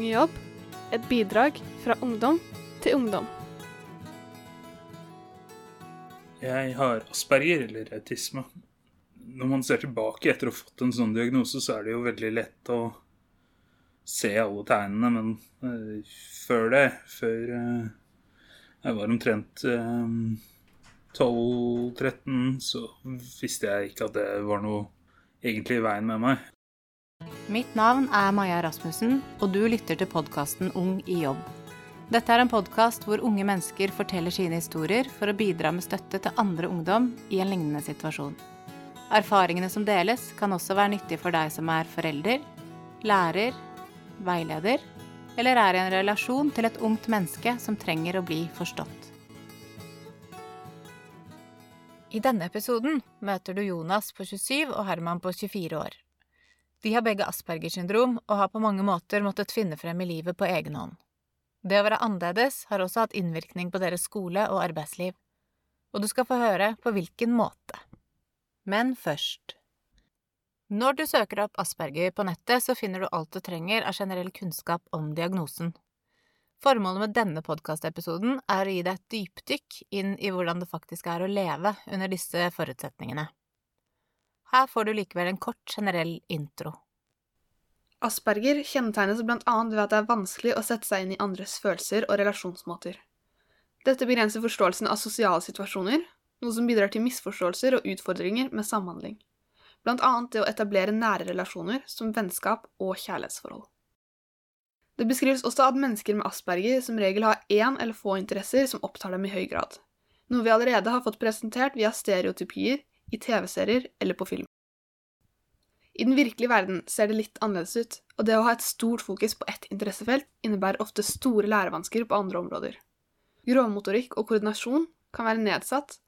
i jobb, et bidrag fra ungdom til ungdom. Jeg har asperger, eller autisme. Når man ser tilbake etter å ha fått en sånn diagnose, så er det jo veldig lett å se alle tegnene, men uh, før det, før uh, jeg var omtrent uh, 12-13, så visste jeg ikke at det var noe egentlig i veien med meg. Mitt navn er Maja Rasmussen, og du lytter til podkasten Ung i jobb. Dette er en podkast hvor unge mennesker forteller sine historier for å bidra med støtte til andre ungdom i en lignende situasjon. Erfaringene som deles, kan også være nyttige for deg som er forelder, lærer, veileder eller er i en relasjon til et ungt menneske som trenger å bli forstått. I denne episoden møter du Jonas på 27 og Herman på 24 år. De har begge Aspergers syndrom og har på mange måter måttet finne frem i livet på egen hånd. Det å være annerledes har også hatt innvirkning på deres skole og arbeidsliv, og du skal få høre på hvilken måte. Men først… Når du søker opp Asperger på nettet, så finner du alt du trenger av generell kunnskap om diagnosen. Formålet med denne podkastepisoden er å gi deg et dypdykk inn i hvordan det faktisk er å leve under disse forutsetningene. Her får du likevel en kort, generell intro. Asperger kjennetegnes bl.a. ved at det er vanskelig å sette seg inn i andres følelser og relasjonsmåter. Dette begrenser forståelsen av sosiale situasjoner, noe som bidrar til misforståelser og utfordringer med samhandling, bl.a. det å etablere nære relasjoner som vennskap og kjærlighetsforhold. Det beskrives også at mennesker med asperger som regel har én eller få interesser som opptar dem i høy grad, noe vi allerede har fått presentert via stereotypier i TV-serier eller på film. I den virkelige verden ser det litt annerledes ut, og det å ha et stort fokus på ett interessefelt innebærer ofte store lærevansker på andre områder. Grovmotorikk og koordinasjon kan være nedsatt,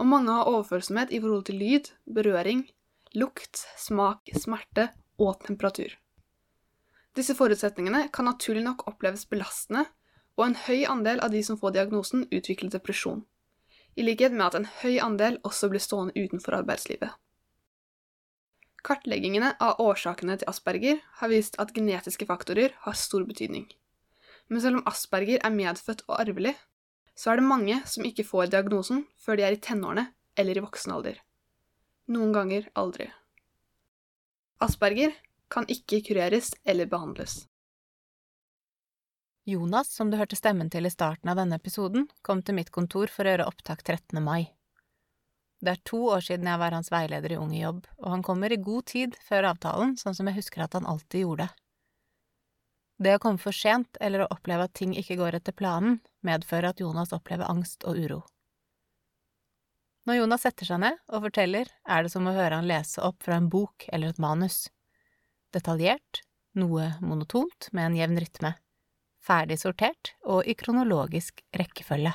og mange har overfølsomhet i forhold til lyd, berøring, lukt, smak, smerte og temperatur. Disse forutsetningene kan naturlig nok oppleves belastende, og en høy andel av de som får diagnosen, utvikler depresjon, i likhet med at en høy andel også blir stående utenfor arbeidslivet. Kartleggingene av årsakene til asperger har vist at genetiske faktorer har stor betydning. Men selv om asperger er medfødt og arvelig, så er det mange som ikke får diagnosen før de er i tenårene eller i voksen alder. Noen ganger aldri. Asperger kan ikke kureres eller behandles. Jonas, som du hørte stemmen til i starten av denne episoden, kom til mitt kontor for å gjøre opptak 13. mai. Det er to år siden jeg var hans veileder i Ung jobb, og han kommer i god tid før avtalen, sånn som jeg husker at han alltid gjorde. Det å komme for sent eller å oppleve at ting ikke går etter planen, medfører at Jonas opplever angst og uro. Når Jonas setter seg ned og forteller, er det som å høre han lese opp fra en bok eller et manus. Detaljert, noe monotont med en jevn rytme. Ferdig sortert og i kronologisk rekkefølge.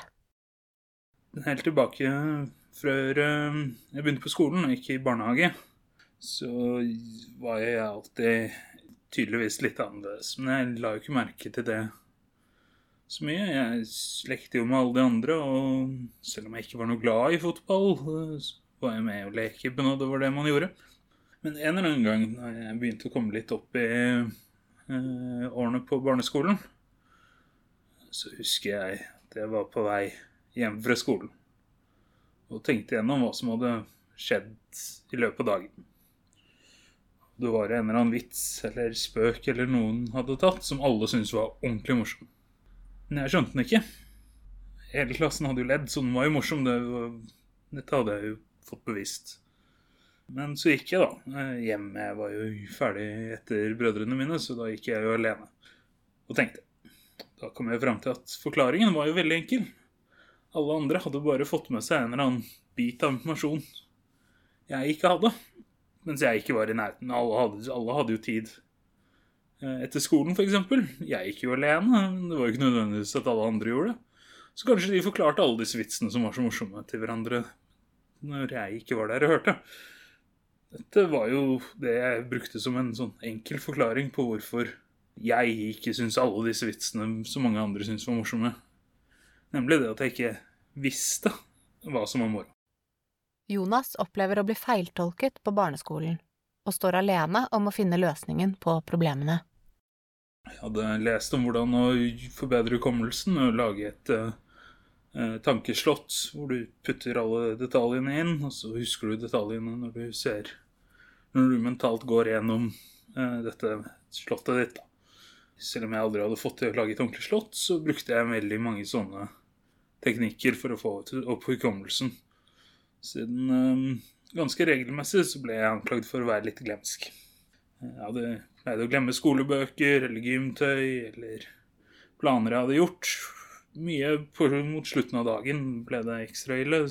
Helt tilbake før eh, jeg begynte på skolen og ikke i barnehage, så var jeg alltid tydeligvis litt annerledes. Men jeg la jo ikke merke til det så mye. Jeg lekte jo med alle de andre, og selv om jeg ikke var noe glad i fotball, så var jeg med å leke på noe, det var det man gjorde. Men en eller annen gang da jeg begynte å komme litt opp i eh, årene på barneskolen, så husker jeg at jeg var på vei hjem fra skolen og tenkte gjennom hva som hadde skjedd i løpet av dagen. Det var en eller annen vits eller spøk eller noen hadde tatt som alle syntes var ordentlig morsom. Men jeg skjønte den ikke. Hele klassen hadde jo ledd, så den var jo morsom. Det var, dette hadde jeg jo fått bevist. Men så gikk jeg da hjem. Jeg var jo ferdig etter brødrene mine, så da gikk jeg jo alene. Og tenkte. Da kom jeg fram til at forklaringen var jo veldig enkel. Alle andre hadde bare fått med seg en eller annen bit av informasjon jeg ikke hadde. Mens jeg ikke var i nærheten. Alle hadde, alle hadde jo tid. Eh, etter skolen, f.eks. Jeg gikk jo alene. Det var jo ikke nødvendigvis at alle andre gjorde det. Så kanskje de forklarte alle disse vitsene som var så morsomme til hverandre når jeg ikke var der og hørte. Dette var jo det jeg brukte som en sånn enkel forklaring på hvorfor jeg ikke syns alle disse vitsene som mange andre syns var morsomme. Nemlig det at jeg ikke visste hva som var moro. Jonas opplever å bli feiltolket på barneskolen, og står alene om å finne løsningen på problemene. Jeg hadde lest om hvordan å forbedre hukommelsen og lage et uh, tankeslott hvor du putter alle detaljene inn, og så husker du detaljene når du ser Når du mentalt går gjennom uh, dette slottet ditt. Selv om jeg aldri hadde fått til å lage et ordentlig slott, så brukte jeg veldig mange sånne teknikker for å få opp hukommelsen. Siden um, ganske regelmessig så ble jeg anklagd for å være litt glemsk. Jeg hadde pleide å glemme skolebøker eller gymtøy eller planer jeg hadde gjort. Mye på, mot slutten av dagen ble det ekstra ille.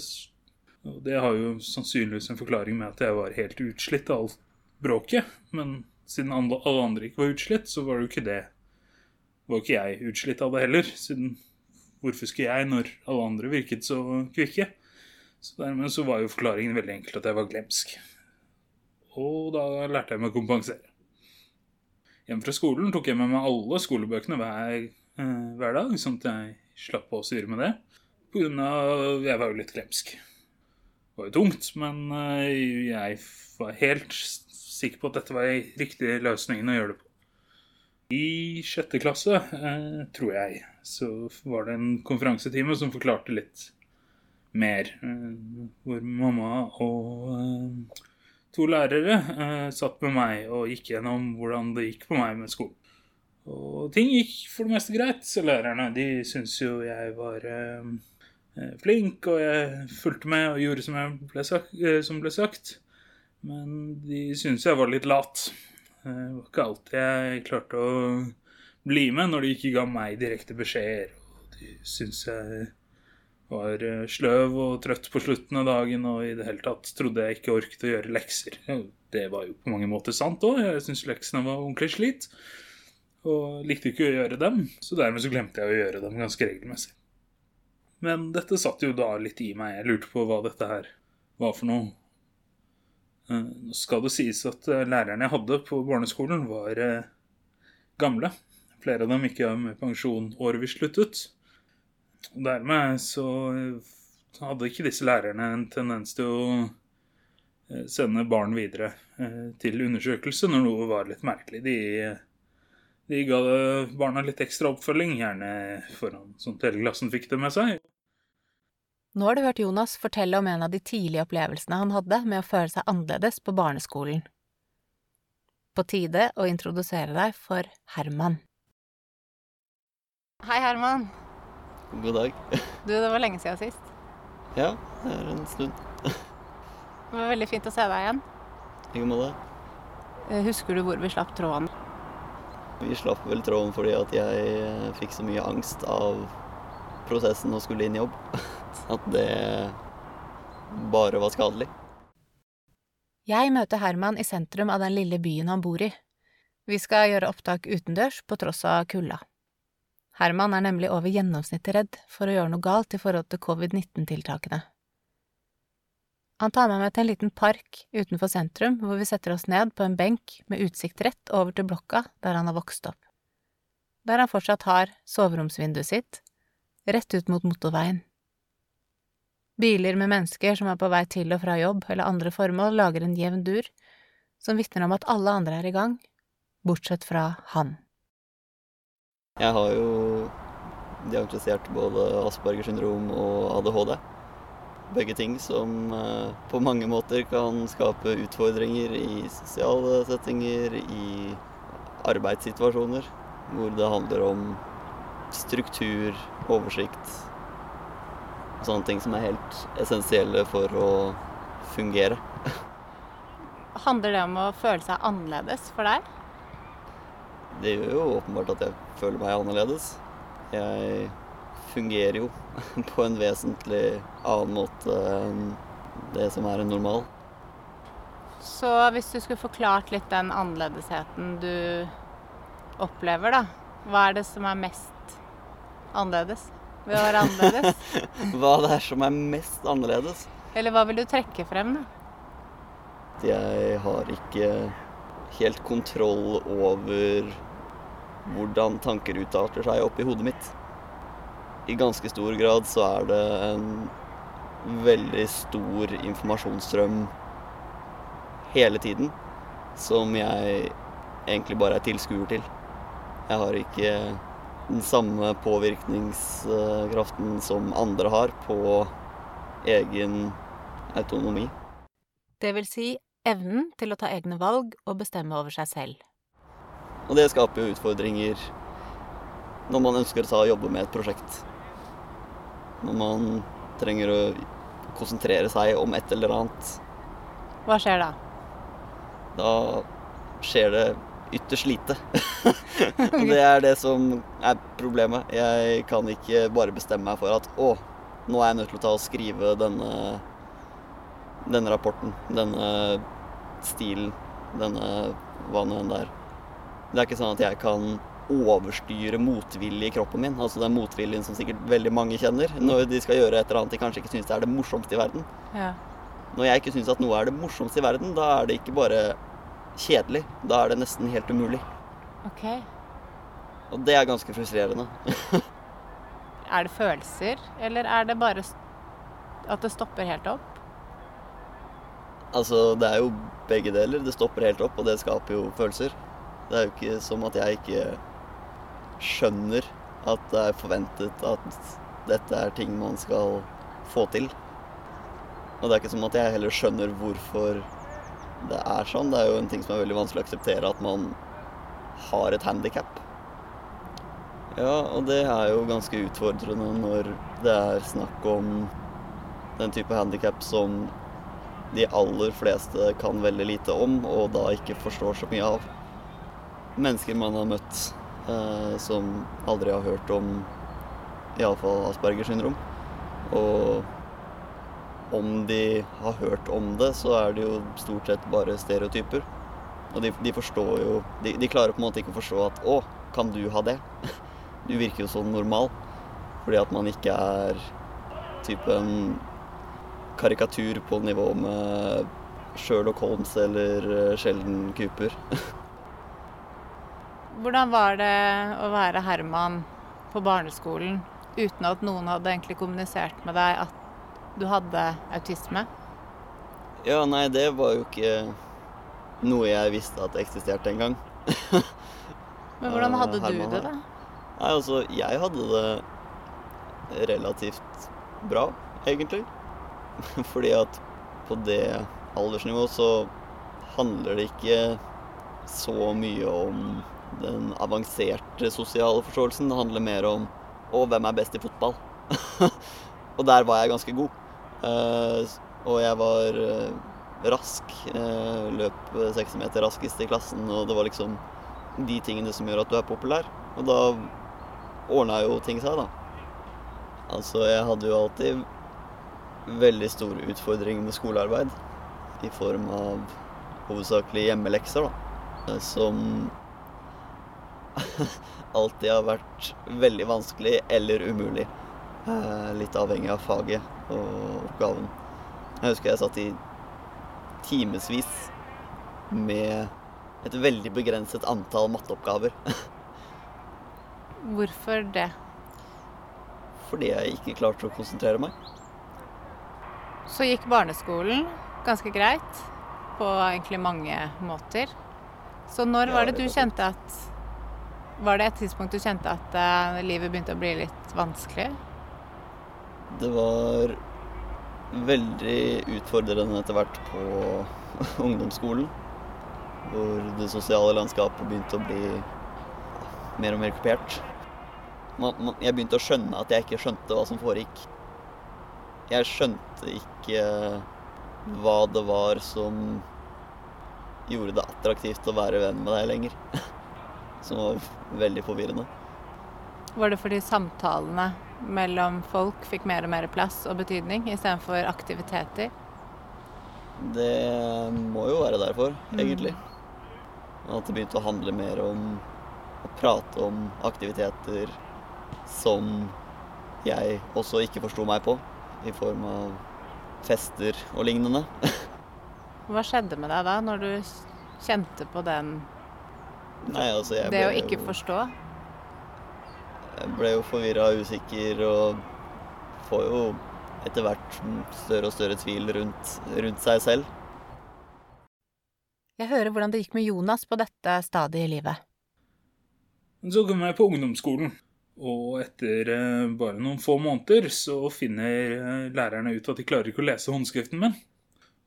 Og det har jo sannsynligvis en forklaring med at jeg var helt utslitt av alt bråket. Men siden alle andre ikke var utslitt, så var det jo ikke det. Var ikke jeg utslitt av det heller. Siden hvorfor skulle jeg når alle andre virket så kvikke? Så dermed så var jo forklaringen veldig enkelt at jeg var glemsk. Og da lærte jeg meg å kompensere. Hjem fra skolen tok jeg med meg alle skolebøkene hver, eh, hver dag, sånn at jeg slapp å styre med det. På grunn av Jeg var jo litt glemsk. Det var jo tungt, men eh, jeg var helt sikker på at dette var riktig løsningen å gjøre det på. I sjette klasse, eh, tror jeg, så var det en konferansetime som forklarte litt mer. Eh, hvor mamma og eh, to lærere satt med meg og gikk gjennom hvordan det gikk på meg med skolen. Og ting gikk for det meste greit. Så lærerne de syntes jo jeg var flink, og jeg fulgte med og gjorde som, ble sagt, som ble sagt. Men de syntes jeg var litt lat. Det var ikke alltid jeg klarte å bli med når de ikke ga meg direkte beskjeder. De syntes jeg var eh, sløv og trøtt på slutten av dagen og i det hele tatt trodde jeg ikke orket å gjøre lekser. Det var jo på mange måter sant òg. Jeg syntes leksene var ordentlig slit. Og likte ikke å gjøre dem, så dermed så glemte jeg å gjøre dem ganske regelmessig. Men dette satt jo da litt i meg. Jeg lurte på hva dette her var for noe. Eh, nå skal det sies at eh, lærerne jeg hadde på barneskolen, var gamle. Flere av dem gikk av med pensjon året vi sluttet. Og dermed så hadde ikke disse lærerne en tendens til å eh, sende barn videre eh, til undersøkelse når noe var litt merkelig. De, de ga barna litt ekstra oppfølging, gjerne foran sånn at hele klassen fikk det med seg. Nå har du hørt Jonas fortelle om en av de tidlige opplevelsene han hadde med å føle seg annerledes på barneskolen. På tide å introdusere deg for Herman. Hei, Herman. God dag. Du, det var lenge siden sist. Ja, det er en stund. Det var veldig fint å se deg igjen. I like måte. Eh, husker du hvor vi slapp tråden? Vi slapp vel tråden fordi at jeg eh, fikk så mye angst av prosessen å skulle inn i jobb. At det bare var skadelig. Jeg møter Herman i sentrum av den lille byen han bor i. Vi skal gjøre opptak utendørs på tross av kulda. Herman er nemlig over gjennomsnittet redd for å gjøre noe galt i forhold til covid-19-tiltakene. Han tar med meg til en liten park utenfor sentrum hvor vi setter oss ned på en benk med utsikt rett over til blokka der han har vokst opp. Der han fortsatt har soveromsvinduet sitt, rett ut mot motorveien. Biler med mennesker som er på vei til og fra jobb eller andre formål, lager en jevn dur, som vitner om at alle andre er i gang, bortsett fra han. Jeg har jo diagnostisert både Aspergers syndrom og ADHD. Begge ting som eh, på mange måter kan skape utfordringer i sosiale settinger, i arbeidssituasjoner, hvor det handler om struktur, oversikt og Sånne ting som er helt essensielle for å fungere. Handler det om å føle seg annerledes for deg? Det gjør jo åpenbart at jeg føler meg annerledes. Jeg fungerer jo på en vesentlig annen måte enn det som er en normal. Så hvis du skulle forklart litt den annerledesheten du opplever, da. Hva er det som er mest annerledes ved å være annerledes? hva det er som er mest annerledes? Eller hva vil du trekke frem, da? Jeg har ikke helt kontroll over hvordan tanker utarter seg oppi hodet mitt. I ganske stor grad så er det en veldig stor informasjonsstrøm hele tiden som jeg egentlig bare er tilskuer til. Jeg har ikke den samme påvirkningskraften som andre har på egen autonomi. Det vil si evnen til å ta egne valg og bestemme over seg selv. Og det skaper jo utfordringer når man ønsker å ta og jobbe med et prosjekt. Når man trenger å konsentrere seg om et eller annet. Hva skjer da? Da skjer det ytterst lite. og det er det som er problemet. Jeg kan ikke bare bestemme meg for at å, nå er jeg nødt til å ta og skrive denne, denne rapporten, denne stilen, denne hva nå enn det er. Det er ikke sånn at jeg kan overstyre motvilje i kroppen min. Altså den motviljen som sikkert veldig mange kjenner når de skal gjøre et eller annet de kanskje ikke syns er det morsomste i verden. Ja. Når jeg ikke syns at noe er det morsomste i verden, da er det ikke bare kjedelig. Da er det nesten helt umulig. Ok. Og det er ganske frustrerende. Er det følelser, eller er det bare at det stopper helt opp? Altså, det er jo begge deler. Det stopper helt opp, og det skaper jo følelser. Det er jo ikke som at jeg ikke skjønner at det er forventet at dette er ting man skal få til. Og det er ikke som at jeg heller skjønner hvorfor det er sånn. Det er jo en ting som er veldig vanskelig å akseptere, at man har et handikap. Ja, og det er jo ganske utfordrende når det er snakk om den type handikap som de aller fleste kan veldig lite om, og da ikke forstår så mye av. Mennesker man har møtt eh, som aldri har hørt om iallfall Aspergers syndrom. Og om de har hørt om det, så er det jo stort sett bare stereotyper. Og de, de forstår jo de, de klarer på en måte ikke å forstå at 'Å, kan du ha det?' Du virker jo så normal. Fordi at man ikke er typen karikatur på nivå med Sherlock Holmes eller eh, Sheldon Cooper. Hvordan var det å være Herman på barneskolen uten at noen hadde egentlig kommunisert med deg at du hadde autisme? Ja, nei, det var jo ikke noe jeg visste at eksisterte engang. Men hvordan Eh, hadde du Herman det, da? Nei, altså, jeg hadde det relativt bra, egentlig. Fordi at på det aldersnivået så handler det ikke så mye om den avanserte sosiale forståelsen. Det handler mer om å, hvem er best i fotball? og der var jeg ganske god. Eh, og jeg var eh, rask. eh, løp seks meter raskest i klassen, og det var liksom de tingene som gjør at du er populær. Og da ordna jo ting seg, da. Altså, jeg hadde jo alltid veldig store utfordringer med skolearbeid. I form av hovedsakelig hjemmelekser, da. Som alltid har vært veldig vanskelig eller umulig. Eh, Litt avhengig av faget og oppgaven. Jeg husker jeg satt i timevis med et veldig begrenset antall matteoppgaver. Hvorfor det? Fordi jeg ikke klarte å konsentrere meg. Så gikk barneskolen ganske greit på egentlig mange måter. Så når var det du kjente at Var det et tidspunkt du kjente at eh, livet begynte å bli litt vanskelig? Det var veldig utfordrende etter hvert på ungdomsskolen. Hvor det sosiale landskapet begynte å bli mer og mer kupert. Jeg begynte å skjønne at jeg ikke skjønte hva som foregikk. Jeg skjønte ikke hva det var som gjorde det attraktivt å være venn med deg lenger. Som var veldig forvirrende. Var det fordi samtalene mellom folk fikk mer og mer plass og betydning istedenfor aktiviteter? Det må jo være derfor, Mm. egentlig. At det begynte å handle mer om å prate om aktiviteter som jeg også ikke forsto meg på, i form av fester og lignende. Hva skjedde med deg da, når du kjente på den Nei, altså, jeg Det å ikke jo- forstå? Jeg ble jo forvirra og usikker og får jo etter hvert større og større tvil rundt, rundt seg selv. Jeg hører hvordan det gikk med Jonas på dette stadiet i livet. Så kom jeg på ungdomsskolen, og etter eh, bare noen få måneder så finner eh, lærerne ut at de klarer ikke å lese håndskriften min.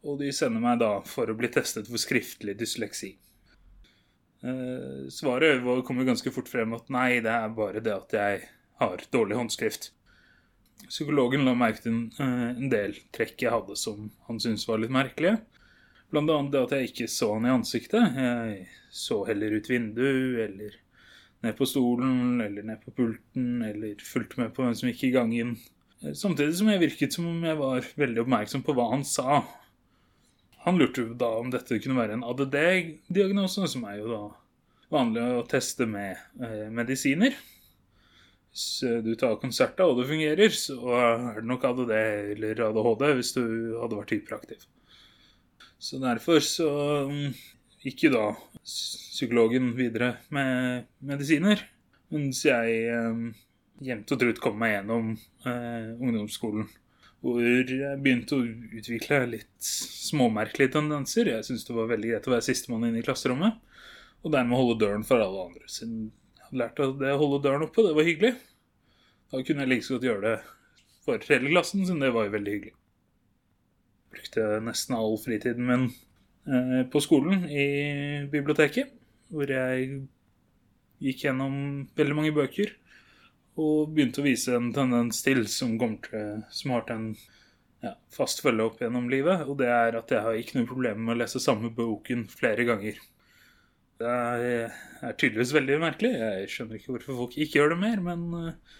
Og de sender meg da for å bli testet for skriftlig dysleksi. Eh, svaret var- kom jo ganske fort frem at nei, det er bare det at jeg har dårlig håndskrift. Psykologen la merke til eh, en del trekk jeg hadde som han syntes var litt merkelige. Bl.a. det at jeg ikke så han i ansiktet. Jeg så heller ut vinduet, eller ned på stolen, eller ned på pulten, eller fulgte med på hvem som gikk i gangen. Eh, Samtidig som jeg virket som om jeg var veldig oppmerksom på hva han sa. Han lurte da om dette kunne være en ADD-diagnose, som er jo da vanlig å teste med eh, medisiner. Hvis du tar konserter og det fungerer, så er det nok ADD eller ADHD hvis du hadde vært hyperaktiv. Så derfor så mm, gikk jo da psykologen videre med medisiner, mens jeg eh, jevnt og trutt kom meg gjennom eh, ungdomsskolen. Hvor jeg begynte å utvikle litt småmerkelige tendenser. Jeg syntes det var veldig greit å være sistemann inne i klasserommet, og dermed holde døren for alle andre. Siden jeg hadde lært at det å holde døren oppe, det var hyggelig. Da kunne jeg like så godt gjøre det for hele klassen, siden det var jo veldig hyggelig. Brukte nesten all fritiden min eh, på skolen i biblioteket, hvor jeg gikk gjennom veldig mange bøker og begynte å vise en tendens til som, til, som har til en ja, fast følge opp gjennom livet, og det er at jeg har ikke noe problem med å lese samme boken flere ganger. Det er, er tydeligvis veldig merkelig. Jeg skjønner ikke hvorfor folk ikke gjør det mer, men uh,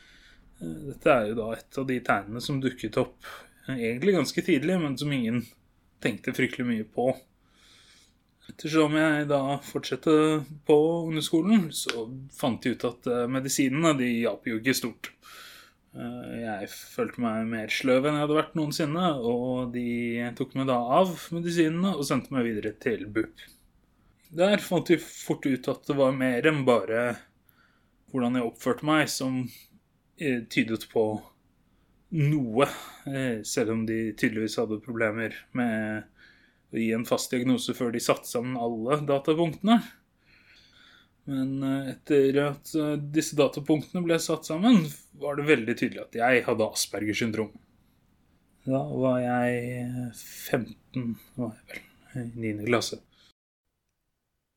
dette er jo da et av de tegnene som dukket opp uh, egentlig ganske tidlig, men som ingen tenkte fryktelig mye på. Ettersom jeg da fortsatte på ungdomsskolen, så fant jeg ut at uh, medisinene de hjalp jo ikke stort. Uh, jeg følte meg mer sløv enn jeg hadde vært noensinne, og de tok meg da av medisinene og sendte meg videre til BUP. Der fant de fort ut at det var mer enn bare hvordan jeg oppførte meg, som eh, tydet på noe, eh, selv om de tydeligvis hadde problemer med å gi en fast diagnose før de satte sammen alle datapunktene. Men eh, etter at eh, disse datapunktene ble satt sammen, var det veldig tydelig at jeg hadde Aspergers syndrom. Da var jeg eh, 15, var jeg vel, i 9. klasse.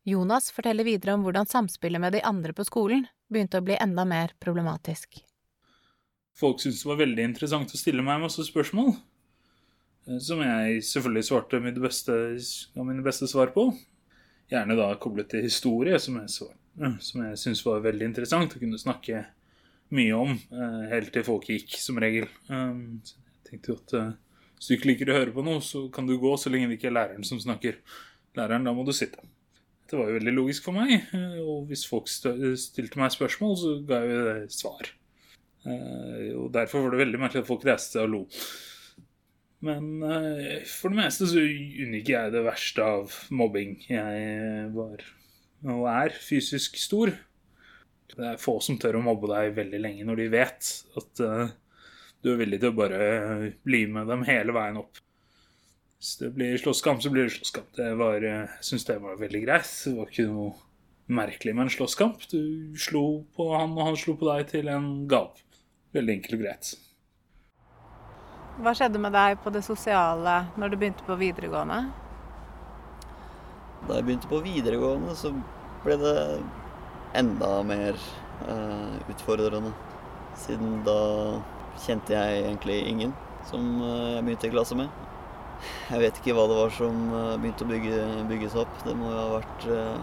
Jonas forteller videre om hvordan samspillet med de andre på skolen begynte å bli enda mer problematisk. Folk syntes det var veldig interessant å stille meg masse spørsmål. Eh, Som jeg selvfølgelig svarte mitt beste, mine beste svar på. Gjerne da koblet til historie, som jeg, svar, eh, jeg syntes var veldig interessant å kunne snakke mye om, eh, helt til folk gikk, som regel. Um, så jeg tenkte jo at hvis du ikke liker å høre på noe, så kan du gå så lenge det ikke er læreren som snakker. Læreren, da må du sitte. Det var jo veldig logisk for meg, og hvis folk stilte meg spørsmål, så ga jeg jo svar. Og derfor var det veldig merkelig at folk reiste seg og lo. Men eh, for det meste så unngikk jeg det verste av mobbing. Jeg var, og er, fysisk stor. Det er få som tør å mobbe deg veldig lenge når de vet at eh, du er villig til å bare bli med dem hele veien opp. Hvis det blir slåsskamp, så blir det slåsskamp. Det var, eh, jeg syns det var veldig greit. Det var ikke noe merkelig med en slåsskamp. Du slo på han, og han slo på deg til en ga. Veldig enkelt og greit. Hva skjedde med deg på det sosiale når du begynte på videregående? Da jeg begynte på videregående, så ble det enda mer eh, utfordrende. Siden da kjente jeg egentlig ingen som eh, jeg begynte i klasse med. Jeg vet ikke hva det var som eh, begynte å bygge, bygges opp. Det må jo ha vært eh,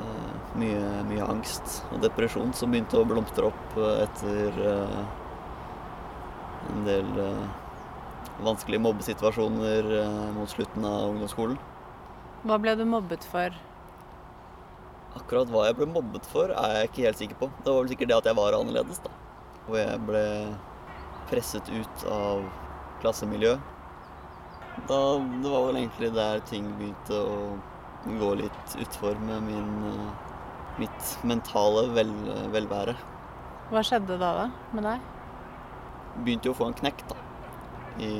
eh, mye, mye angst og depresjon som begynte å blomstre opp etter eh, en del eh, vanskelige mobbesituasjoner eh, mot slutten av ungdomsskolen. Hva ble du mobbet for? Akkurat hva jeg ble mobbet for, er jeg ikke helt sikker på. Det var vel sikkert det at jeg var annerledes, da. Og jeg ble presset ut av klassemiljø. Da, det var vel egentlig der ting begynte å gå litt utfor med min, eh, mitt mentale vel, velvære. Hva skjedde da, da med deg? Begynte jo å få en knekk, da. I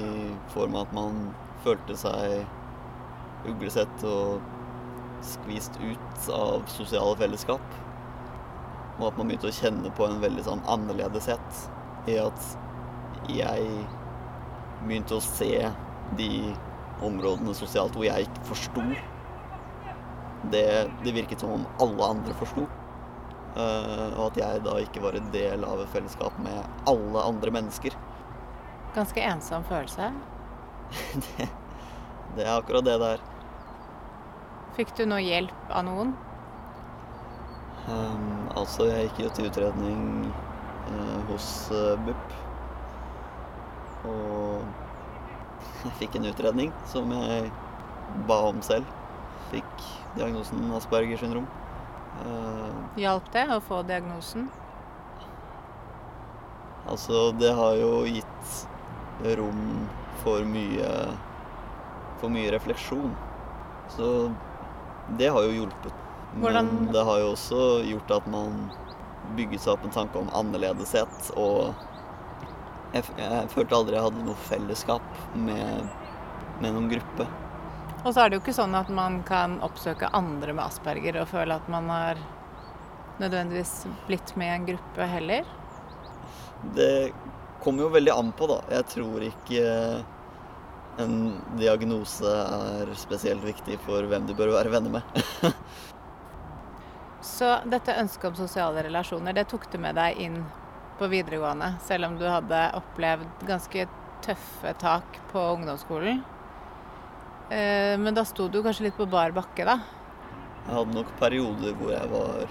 form av at man følte seg uglesett og skvist ut av sosiale fellesskap. Og at man begynte å kjenne på en veldig sånn annerledeshet i at jeg begynte å se de områdene sosialt hvor jeg ikke forsto. Det, det virket som om alle andre forsto. Eh, og at jeg da ikke var en del av et fellesskap med alle andre mennesker. Ganske ensom følelse. Det, det er akkurat det det er. Fikk du noe hjelp av noen? Um, altså, jeg gikk jo til utredning uh, hos uh, BUP. Og jeg fikk en utredning som jeg ba om selv. Fikk diagnosen Asperger syndrom. Eh, Hjalp det å få diagnosen? altså, det har jo gitt rom for mye For mye refleksjon. Så det har jo hjulpet. Hvordan- Men det har jo også gjort at man bygget seg opp en tanke om annerledeshet. Og jeg, jeg følte aldri jeg hadde noe fellesskap med, med noen gruppe. Og så er det jo ikke sånn at man kan oppsøke andre med asperger og føle at man har nødvendigvis blitt med i en gruppe heller. Det kommer jo veldig an på, da. Jeg tror ikke en diagnose er spesielt viktig for hvem du bør være venner med. Så dette ønsket om sosiale relasjoner, det tok du med deg inn på videregående, selv om du hadde opplevd ganske tøffe tak på ungdomsskolen. Eh, Men da sto du kanskje litt på bar bakke, da. Jeg hadde nok perioder hvor jeg var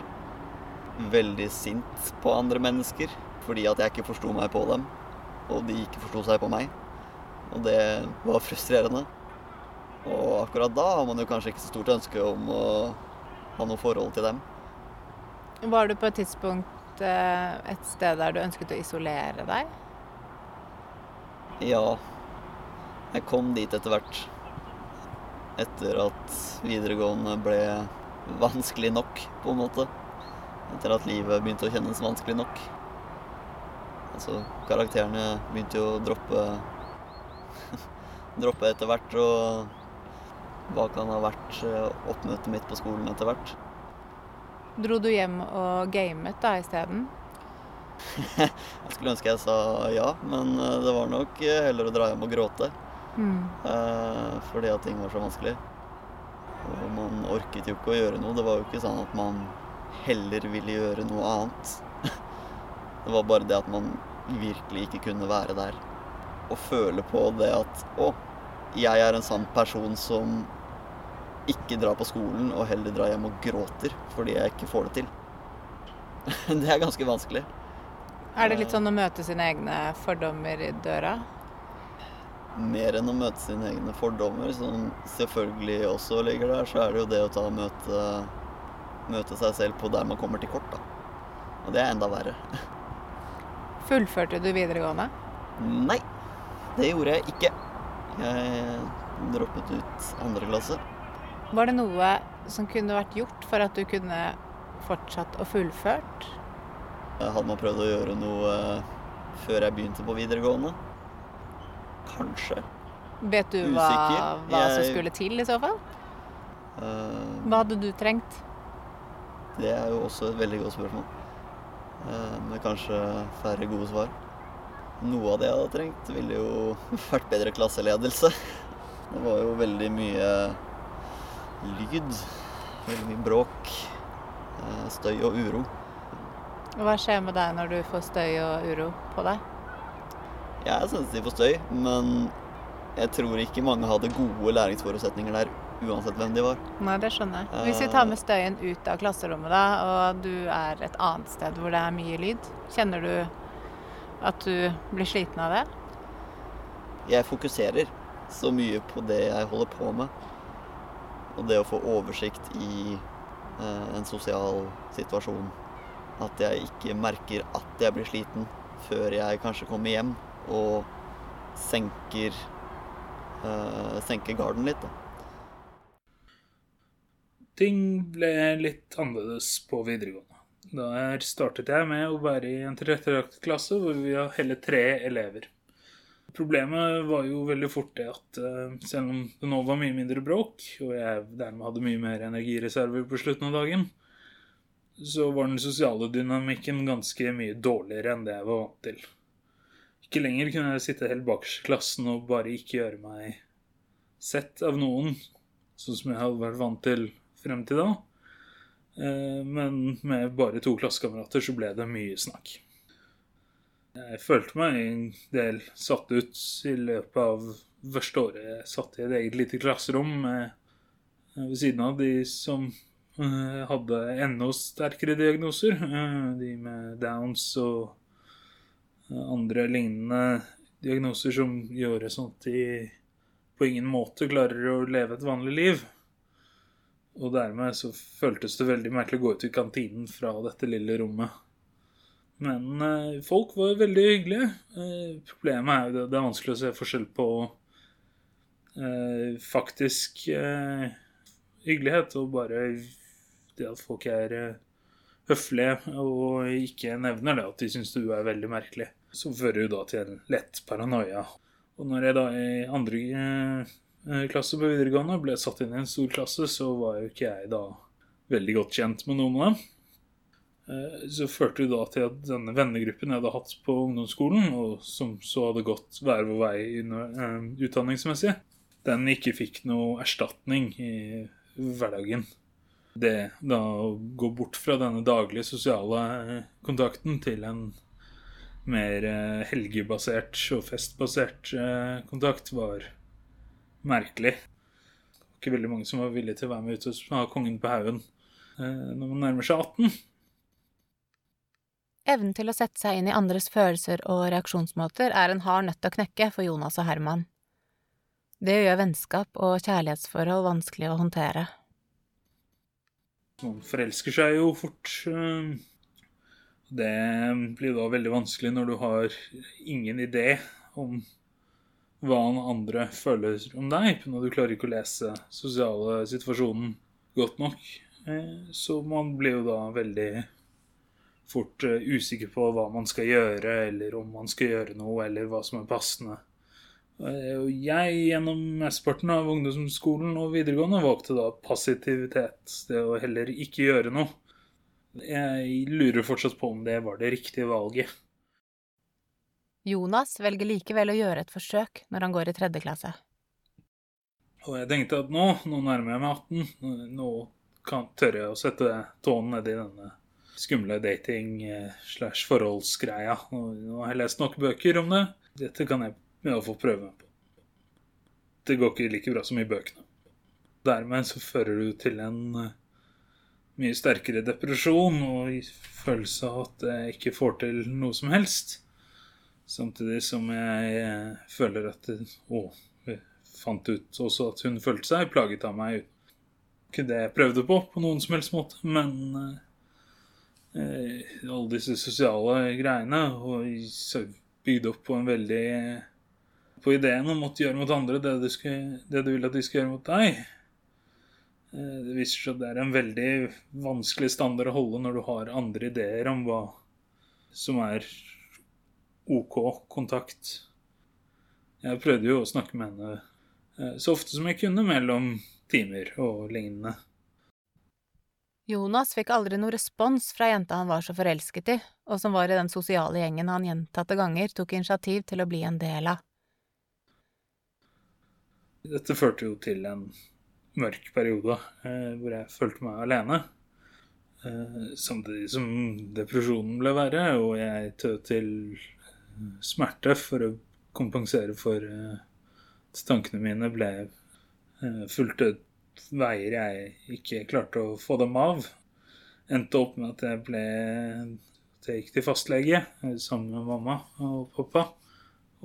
veldig sint på andre mennesker fordi at jeg ikke forsto meg på dem, og de ikke forsto seg på meg. Og det var frustrerende. Og akkurat da har man jo kanskje ikke så stort ønske om å ha noe forhold til dem. Var du på et tidspunkt eh, et sted der du ønsket å isolere deg? Ja, jeg kom dit etter hvert. Etter at videregående ble vanskelig nok, på en måte. Etter at livet begynte å kjennes vanskelig nok. Altså, karakterene begynte jo å droppe Droppe etter hvert, og hva kan ha vært eh, oppmøtet mitt på skolen etter hvert. Dro du hjem og gamet da isteden? Jeg skulle ønske jeg sa ja, men eh, det var nok eh, heller å dra hjem og gråte. Mm. Eh, fordi at ting var så vanskelig. Og man orket jo ikke å gjøre noe. Det var jo ikke sånn at man heller ville gjøre noe annet. Det var bare det at man virkelig ikke kunne være der. Og føle på det at å, jeg er en sånn person som ikke drar på skolen og heller drar hjem og gråter fordi jeg ikke får det til. Det er ganske vanskelig. Er det litt sånn å møte sine egne fordommer i døra? Mer enn å møte sine egne fordommer, som selvfølgelig også ligger der, så er det jo det å ta og møte, møte seg selv på der man kommer til kort, da. Og det er enda verre. Fullførte du videregående? Nei, det gjorde jeg ikke. Jeg droppet ut andre klasse. Var det noe som kunne vært gjort for at du kunne fortsatt og fullført? Hadde man prøvd å gjøre noe før jeg begynte på videregående? Kanskje. Vet du hva, hva jeg... som skulle til i så fall? Uh, Hva hadde du trengt? Det er jo også et veldig godt spørsmål. Uh, Med kanskje færre gode svar. Noe av det jeg hadde trengt, ville jo vært bedre klasseledelse. Det var jo veldig mye lyd. Veldig mye bråk. eh, Støy og uro. Hva skjer med deg når du får støy og uro på deg? Jeg er sensitiv får støy, men jeg tror ikke mange hadde gode læringsforutsetninger der, uansett hvem de var. Nei, det skjønner jeg. Hvis vi tar med støyen ut av klasserommet, da, og du er et annet sted hvor det er mye lyd, kjenner du at du blir sliten av det? Jeg fokuserer så mye på det jeg holder på med. Og det å få oversikt i eh, en sosial situasjon. At jeg ikke merker at jeg blir sliten før jeg kanskje kommer hjem og senker, uh, senker garden litt. Da. Ting ble litt annerledes på videregående. Der startet jeg med å være i en tilrettelagt klasse hvor vi har hele tre elever. Problemet var jo veldig fort det at eh, selv om det nå var mye mindre bråk, og jeg dermed hadde mye mer energireserver på slutten av dagen, så var den sosiale dynamikken ganske mye dårligere enn det jeg var vant til. Ikke lenger kunne jeg sitte helt bakerst i klassen og bare ikke gjøre meg sett av noen, sånn som jeg hadde vært vant til frem til da. Eh, Men med bare to klassekamerater så ble det mye snakk. Jeg følte meg en del satt ut i løpet av første året jeg satt i et eget lite klasserom med, ved siden av de som eh, hadde enda sterkere diagnoser. eh, De med Downs og eh, andre lignende diagnoser som gjør sånn at de på ingen måte klarer å leve et vanlig liv. Og dermed så føltes det veldig merkelig å gå ut i kantinen fra dette lille rommet. Men eh, folk var veldig hyggelige. Eh, problemet er jo det, det er vanskelig å se forskjell på eh, faktisk eh, hyggelighet og bare det at folk er eh, høflige og ikke nevner det at de syns du er veldig merkelig. Så fører jo da til en lett paranoia. Og når jeg da i andre eh, klasse på videregående ble satt inn i en stor klasse, så var jo ikke jeg da veldig godt kjent med noen av dem. Eh, Så førte det da til at denne vennegruppen jeg hadde hatt på ungdomsskolen, og som så hadde gått hver vår vei eh, utdanningsmessig, den ikke fikk noe erstatning i hverdagen. Det da å gå bort fra denne daglige sosiale eh, kontakten til en mer eh, helgebasert og festbasert eh, kontakt var merkelig. Det var ikke veldig mange som var villige til å være med ut og ha kongen på haugen eh, når man nærmer seg 18. Evnen til å sette seg inn i andres følelser og reaksjonsmåter er en hard nøtt å knekke for Jonas og Herman. Det gjør vennskap og kjærlighetsforhold vanskelig å håndtere. Man forelsker seg jo fort. Det blir da veldig vanskelig når du har ingen idé om hva andre føler om deg, når du klarer ikke å lese sosiale situasjonen godt nok. Eh, Så man blir jo da veldig fort eh, usikker på hva man skal gjøre, eller om man skal gjøre noe, eller hva som er passende. Eh, jeg, gjennom mesteparten av ungdomsskolen og videregående, valgte da passivitet. Det å heller ikke gjøre noe. Jeg lurer fortsatt på om det var det riktige valget. Jonas velger likevel å gjøre et forsøk når han går i tredje klasse. Og jeg tenkte at nå, nå nærmer jeg meg 18. Nå kan, tør jeg å sette tåen nedi denne skumle dating-slash-forholdsgreia. Nå, nå har jeg lest nok bøker om det. Dette kan jeg iallfall prøve meg på. Det går ikke like bra som i bøkene. Dermed så fører du til en eh, mye sterkere depresjon og følelse av at jeg ikke får til noe som helst. Samtidig som jeg eh, føler at Å, jeg fant ut også at hun følte seg plaget av meg. Ikke det jeg prøvde på på noen som helst måte, men eh, alle disse sosiale greiene og bygd opp på en veldig På ideen om å gjøre mot andre det du, skal, det du vil at de skal gjøre mot deg. Eh, Det viser seg at det er en veldig vanskelig standard å holde når du har andre ideer om hva som er OK kontakt. Jeg prøvde jo å snakke med henne eh, så ofte som jeg kunne mellom timer og lignende. Jonas fikk aldri noe respons fra jenta han var så forelsket i, og som var i den sosiale gjengen han gjentatte ganger tok initiativ til å bli en del av. Dette førte jo til en mørk periode eh, hvor jeg følte meg alene. Eh, samtidig som depresjonen ble verre, og jeg tød til eh, smerte for å kompensere for at tankene mine ble fulgte veier jeg ikke klarte å få dem av. Endte opp med at jeg ble at jeg gikk til fastlege sammen med mamma og pappa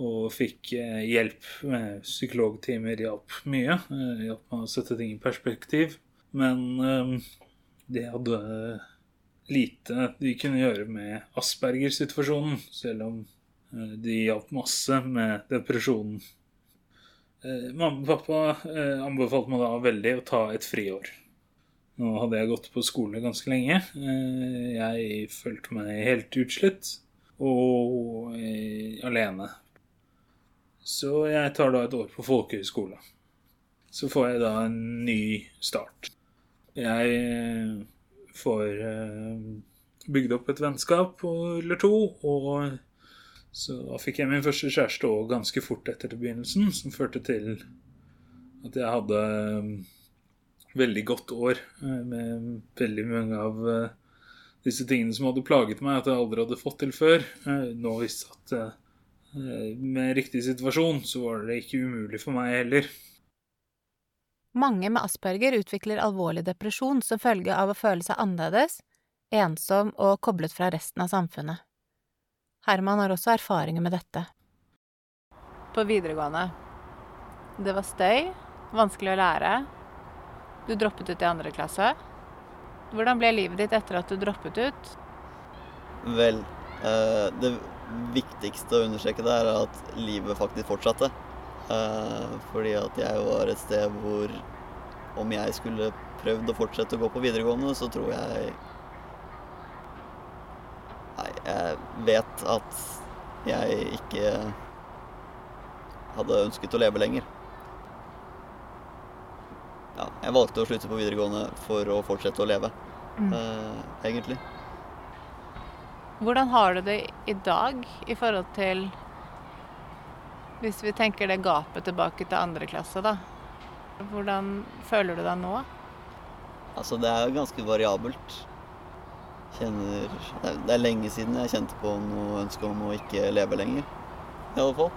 og fikk eh, hjelp med psykologtimer. Hjalp mye. eh, Hjalp meg å sette ting i perspektiv. Men eh, det hadde lite de kunne gjøre med Asperger-situasjonen, selv om de hjalp masse med depresjonen. Mamma og pappa anbefalte meg da veldig å ta et friår. Nå hadde jeg gått på skole ganske lenge. Jeg følte meg helt utslitt og alene. Så jeg tar da et år på folkehøyskole. Så får jeg da en ny start. Jeg eh, får eh, bygd opp et vennskap eller to. Og så fikk jeg min første kjæreste òg ganske fort etter til begynnelsen, som førte til at jeg hadde eh, veldig godt år med veldig mange av disse tingene som hadde plaget meg, at jeg aldri hadde fått til før. Nå visste at med riktig situasjon så var det ikke umulig for meg heller. Mange med asperger utvikler alvorlig depresjon som følge av å føle seg annerledes, ensom og koblet fra resten av samfunnet. Herman har også erfaringer med dette. På videregående. Det var støy, vanskelig å lære. Du droppet ut i andre klasse. Hvordan ble livet ditt etter at du droppet ut? Vel, uh, det viktigste å understreke der er at livet faktisk fortsatte. Eh, fordi at jeg var et sted hvor om jeg skulle prøvd å fortsette å gå på videregående, så tror jeg Nei, jeg vet at jeg ikke hadde ønsket å leve lenger. Ja, jeg valgte å slutte på videregående for å fortsette å leve, Mm. eh, egentlig. Hvordan har du det i dag i forhold til Hvis vi tenker det gapet tilbake til andre klasse, da. Hvordan føler du deg nå? Altså, det er ganske variabelt. Kjenner Det er, lenge siden jeg kjente på noe ønske om å ikke leve lenger. I alle fall.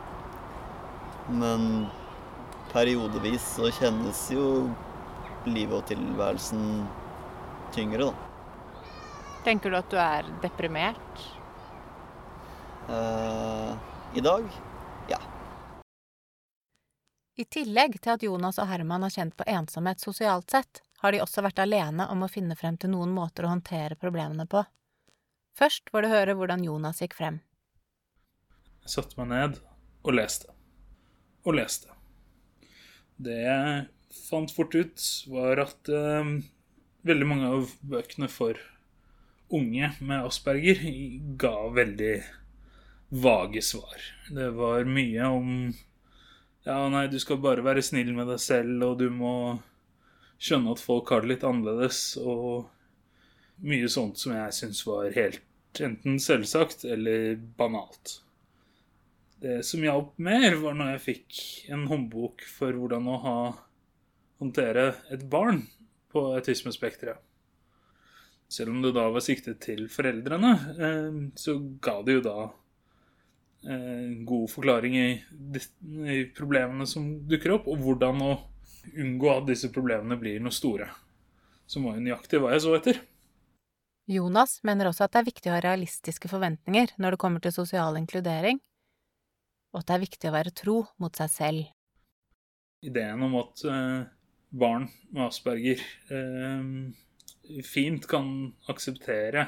Men periodevis så kjennes jo livet og tilværelsen tyngre, da. Tenker du at du er deprimert? Uh, I dag ja. I tillegg til at Jonas og Herman har kjent på ensomhet sosialt sett, har de også vært alene om å finne frem til noen måter å håndtere problemene på. Først får du høre hvordan Jonas gikk frem. Jeg satte meg ned og leste. Og leste. Det jeg fant fort ut, var at eh, veldig mange av bøkene for unge med asperger ga veldig vage svar. Det var mye om Ja, nei, du skal bare være snill med deg selv, og du må skjønne at folk har det litt annerledes, og mye sånt som jeg syns var helt enten selvsagt eller banalt. Det som hjalp mer, var når jeg fikk en håndbok for hvordan å ha, håndtere et barn på autismespekteret. Selv om det da var siktet til foreldrene, eh, så ga det jo da en god forklaring i, i problemene som dukker opp, og hvordan å unngå at disse problemene blir noe store. Som var jo nøyaktig hva jeg så etter. Jonas mener også at det er viktig å ha realistiske forventninger når det kommer til sosial inkludering, og at det er viktig å være tro mot seg selv. ideen om at eh, barn med asperger eh, fint kan akseptere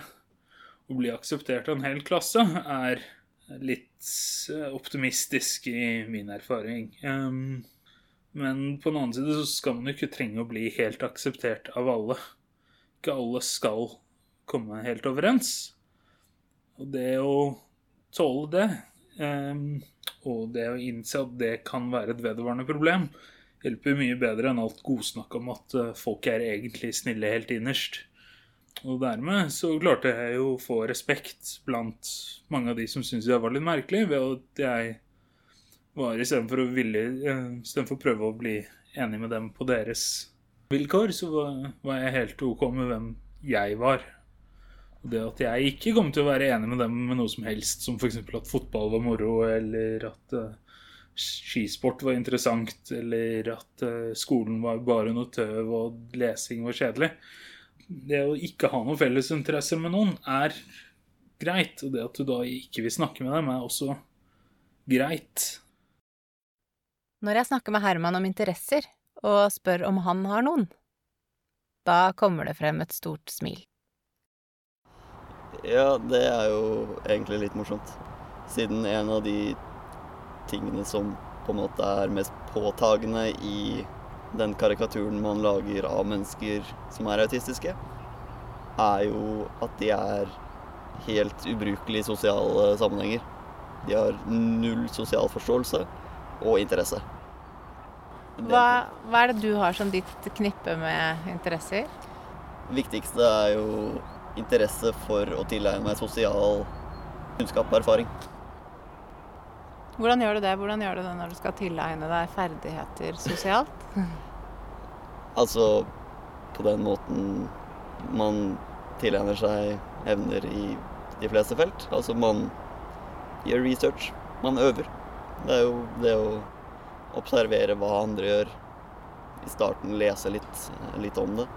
å bli akseptert av en hel klasse, er litt eh, optimistisk i min erfaring. Men på den annen side så skal man jo ikke trenge å bli helt akseptert av alle. Ikke alle skal komme helt overens. Og det å tåle det, og det å innse at det kan være et vedvarende problem, hjelper mye bedre enn alt godsnakk om at eh, folk er egentlig snille helt innerst. Og dermed så klarte jeg jo å få respekt blant mange av de som syntes jeg var litt merkelig, ved at jeg var istedenfor å ville eh, Istedenfor å prøve å bli enig med dem på deres vilkår, så var, jeg helt OK med hvem jeg var. Og det at jeg ikke kom til å være enig med dem med noe som helst, som f.eks. at fotball var moro, eller at eh, skisport var interessant, eller at eh, skolen var bare noe tøv og lesing var kjedelig. Det å ikke ha noen fellesinteresser med noen er greit, og det at du da ikke vil snakke med dem, er også greit. Når jeg snakker med Herman om interesser, og spør om han har noen, da kommer det frem et stort smil. Ja, det er jo egentlig litt morsomt. Siden en av de tingene som på en måte er mest påtagende i den karikaturen man lager av mennesker som er autistiske, er jo at de er helt ubrukelige i sosiale sammenhenger. De har null sosial forståelse og interesse. Hva, hva er det du har som ditt knippe med interesser? Det viktigste er jo interesse for å tilegne meg sosial kunnskap og erfaring. Hvordan gjør du det? Hvordan gjør du det når du skal tilegne deg ferdigheter sosialt? Altså på den måten man tilegner seg evner i de fleste felt. Altså man gjør research, man øver. Det er jo det å observere hva andre gjør. I starten lese litt, litt om det.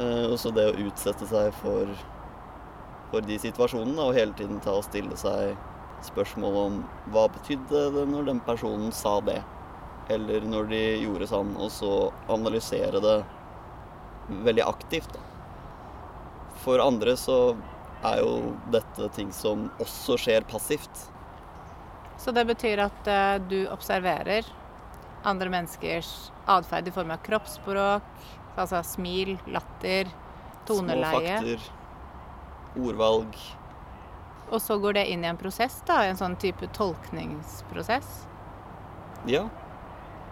Eh, og så det å utsette seg for, for de situasjonene og hele tiden ta og stille seg spørsmål om hva betydde det når den personen sa det, eller når de gjorde sånn, og så analysere det veldig aktivt. Da. For andre så er jo dette ting som også skjer passivt. Så det betyr at uh, du observerer andre menneskers atferd i form av kroppsspråk, altså smil, latter, toneleie. Små fakter, ordvalg. Og så går det inn i en prosess, da, en sånn type tolkningsprosess. Ja.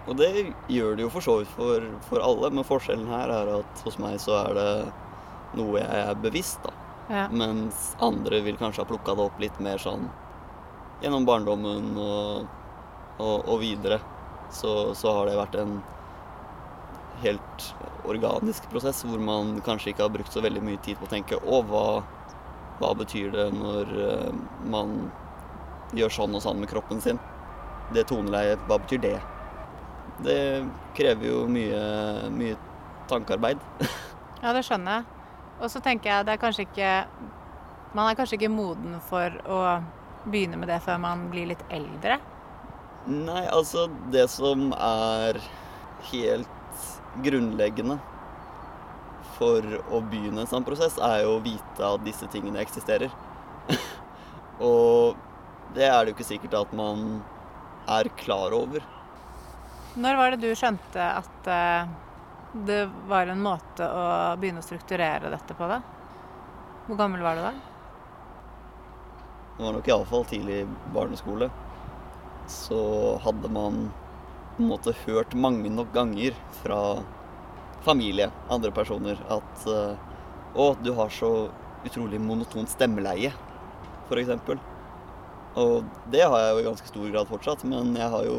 Og det gjør det jo for så vidt for, for alle, men forskjellen her er at hos meg så er det noe jeg er bevisst, da. Ja. Mens andre vil kanskje ha plukka det opp litt mer sånn gjennom barndommen og, og, og videre. Så, så har det vært en helt organisk prosess hvor man kanskje ikke har brukt så veldig mye tid på å tenke å, hva, hva betyr det når eh, man gjør sånn og sånn med kroppen sin? Det toneleiet, hva betyr det? Det krever jo mye, mye tankearbeid. Ja, det skjønner jeg. Og så tenker jeg det er kanskje ikke Man er kanskje ikke moden for å begynne med det før man blir litt eldre. Nei, altså det som er helt grunnleggende for å begynne en sånn prosess, er jo å vite at disse tingene eksisterer. og det er det jo ikke sikkert at man er klar over. Når var det du skjønte at eh, det var en måte å begynne å strukturere dette på, da? Hvor gammel var du da? Det var nok iallfall tidlig barneskole. Så hadde man på en måte hørt mange nok ganger fra familie, andre personer, at eh, Å, du har så utrolig monotont stemmeleie, f.eks. Og det har jeg jo i ganske stor grad fortsatt, men jeg har jo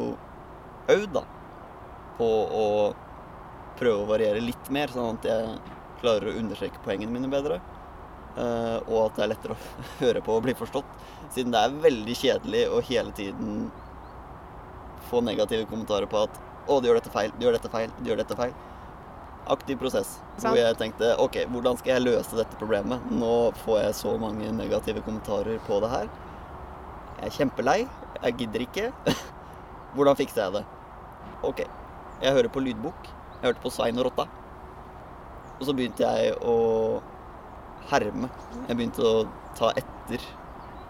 øvd, da, på å prøve å variere litt mer, sånn at jeg klarer å understreke poengene mine bedre. eh, og at det er lettere å høre på og bli forstått. Siden det er veldig kjedelig å hele tiden få negative kommentarer på at 'Å, du gjør dette feil, du gjør dette feil, du gjør dette feil'. Aktiv prosess. Sant. Hvor jeg tenkte OK, hvordan skal jeg løse dette problemet? Nå får jeg så mange negative kommentarer på det her. Jeg er kjempelei. Jeg gidder ikke. Hvordan fikser jeg det? OK. Jeg hører på lydbok. Jeg hørte på Svein og Rotta. Og så begynte jeg å herme. Jeg begynte å ta etter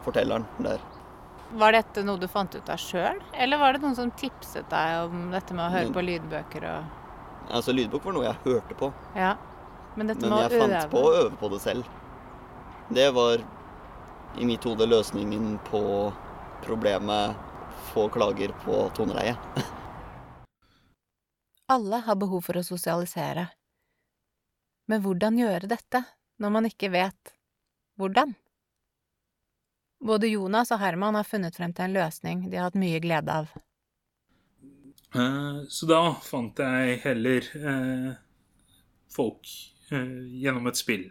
fortelleren der. Var dette noe du fant ut av sjøl, eller var det noen som tipset deg om dette med å høre på lydbøker og Altså, lydbok var noe jeg hørte på, Ja. Men dette men jeg fant øve på å øve på det selv. Det var i mitt hode løsningen på problemet få klager på toneleie. Alle har behov for å sosialisere. Men hvordan gjøre dette når man ikke vet hvordan? Både Jonas og Herman har funnet frem til en løsning de har hatt mye glede av. Eh, Så da fant jeg heller eh, folk eh, gjennom et spill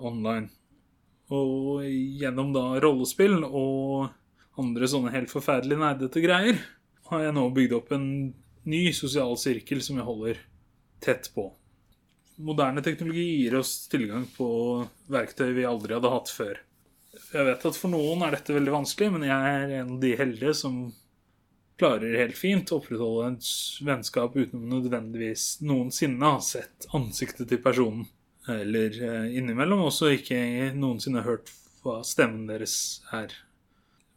online. Og gjennom da rollespill og andre sånne helt forferdelig nerdete greier, har jeg nå bygd opp en ny sosial sirkel som jeg holder tett på. Moderne teknologi gir oss tilgang på verktøy vi aldri hadde hatt før. Jeg vet at for noen er dette veldig vanskelig, men jeg er en av de heldige som klarer helt fint å opprettholde et vennskap uten å nødvendigvis noensinne ha sett ansiktet til personen. Eller eh, innimellom også ikke noensinne hørt hva stemmen deres er.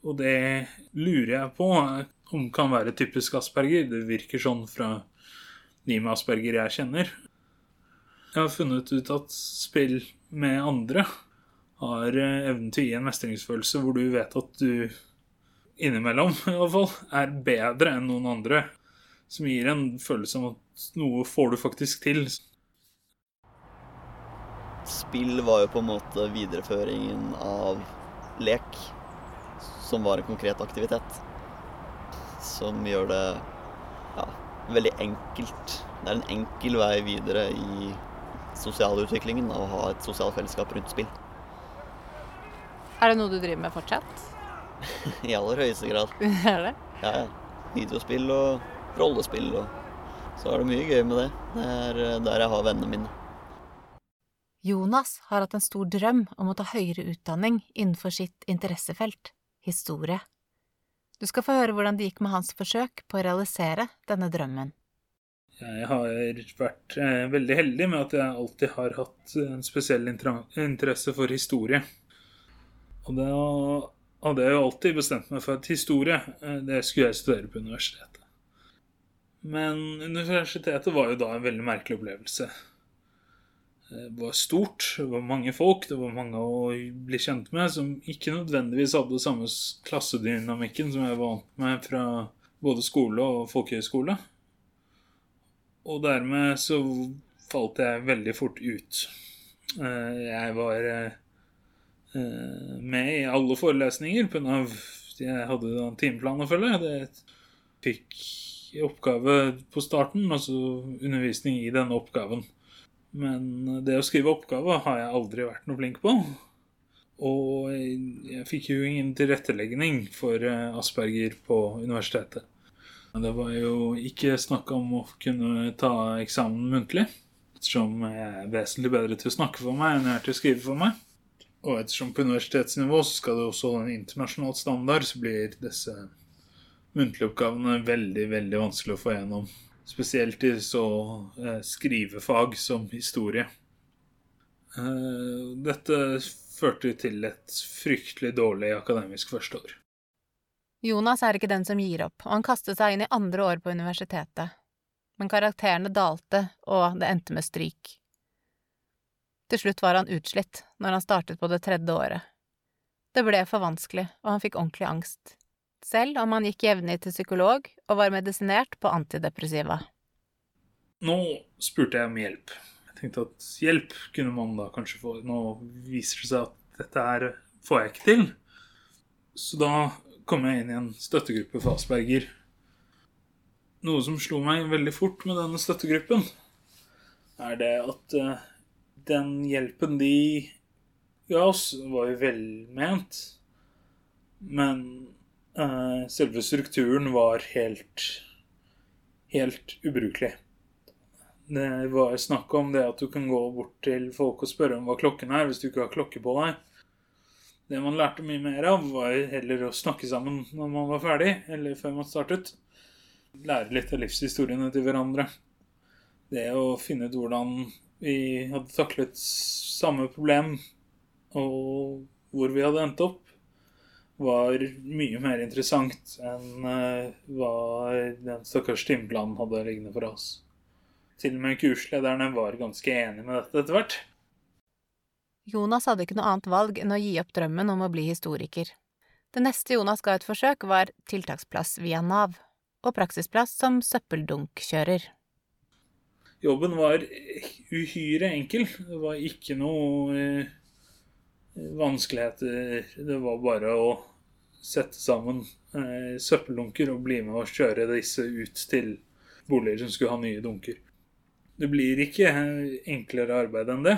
Og det lurer jeg på om kan være typisk asperger. Det virker sånn fra de med asperger jeg kjenner. Jeg har funnet ut at spill med andre har eh, evnen til å gi en mestringsfølelse hvor du vet at du innimellom i hvert fall, er bedre enn noen andre. Som gir en følelse av at noe får du faktisk til. spill var jo på en måte videreføringen av lek, som var en konkret aktivitet. Som gjør det ja, veldig enkelt. Det er en enkel vei videre i sosialutviklingen å ha et sosialt fellesskap rundt spill. Er det noe du driver med fortsatt? I aller høyeste grad. er det? Ja, ja. Videospill og rollespill og så er det mye gøy med det. Det er eh, der jeg har vennene mine. Jonas har hatt en stor drøm om å ta høyere utdanning innenfor sitt interessefelt, historie. Du skal få høre hvordan det gikk med hans forsøk på å realisere denne drømmen. Jeg har vært eh, veldig heldig med at jeg alltid har hatt en spesiell interesse for historie. Og da hadde jeg jo alltid bestemt meg for at historie, eh, det skulle jeg studere på universitetet. Men universitetet var jo da en veldig merkelig opplevelse. Det var stort, det var mange folk, det var mange å bli kjent med som ikke nødvendigvis hadde samme klassedynamikken som jeg var vant med fra både skole og folkehøyskole. Og dermed så falt jeg veldig fort ut. Eh, jeg var eh, med i alle forelesninger pga. jeg hadde en timeplan å følge. Det fikk oppgave på starten, altså undervisning i denne oppgaven. Men det å skrive oppgave har jeg aldri vært noe flink på. Og jeg fikk jo ingen tilrettelegging for eh, Asperger på universitetet. Det var jo ikke snakk om å kunne ta eksamen muntlig, ettersom jeg er vesentlig bedre til å snakke for meg enn jeg er til å skrive for meg. Og ettersom på universitetsnivå så skal det også holde en internasjonal standard, så blir disse muntlige oppgavene veldig, veldig vanskelig å få gjennom. Spesielt i så eh, skrivefag som historie. Eh, dette førte til et fryktelig dårlig akademisk førsteår. Jonas er ikke den som gir opp, og han kastet seg inn i andre år på universitetet. Men karakterene dalte, og det endte med stryk. Til slutt var han utslitt når han startet på det tredje året. Det ble for vanskelig, og han fikk ordentlig angst selv om han gikk jevnlig til psykolog og var medisinert på antidepressiva. Nå spurte jeg om hjelp. Jeg tenkte at hjelp kunne man da kanskje få. Nå viser det seg at dette her får jeg ikke til. Så da kom jeg inn i en støttegruppe for Asperger. Noe som slo meg veldig fort med denne støttegruppen, er det at uh, den hjelpen de ga oss, var jo velment. Men Uh, selve strukturen var helt helt ubrukelig. Det var snakk om det at du kan gå bort til folk og spørre om hva klokken er, hvis du ikke har klokke på deg. Det man lærte mye mer av, var heller å snakke sammen når man var ferdig, eller før man startet. Lære litt av livshistoriene til hverandre. Det å finne ut hvordan vi hadde taklet samme problem, og hvor vi hadde endt opp var mye mer interessant enn uh, hva den stakkars timeplanen hadde liggende for oss. Til og med kurslederne var ganske enige med dette etter hvert. Jonas hadde ikke noe annet valg enn å gi opp drømmen om å bli historiker. Det neste Jonas ga et forsøk, var tiltaksplass via Nav, og praksisplass som søppeldunkkjører. Jobben var uhyre enkel. Det var ikke noe uh, vanskeligheter. Det var bare å sette sammen eh, søppeldunker og bli med og kjøre disse ut til boliger som skulle ha nye dunker. Det blir ikke eh, enklere arbeid enn det.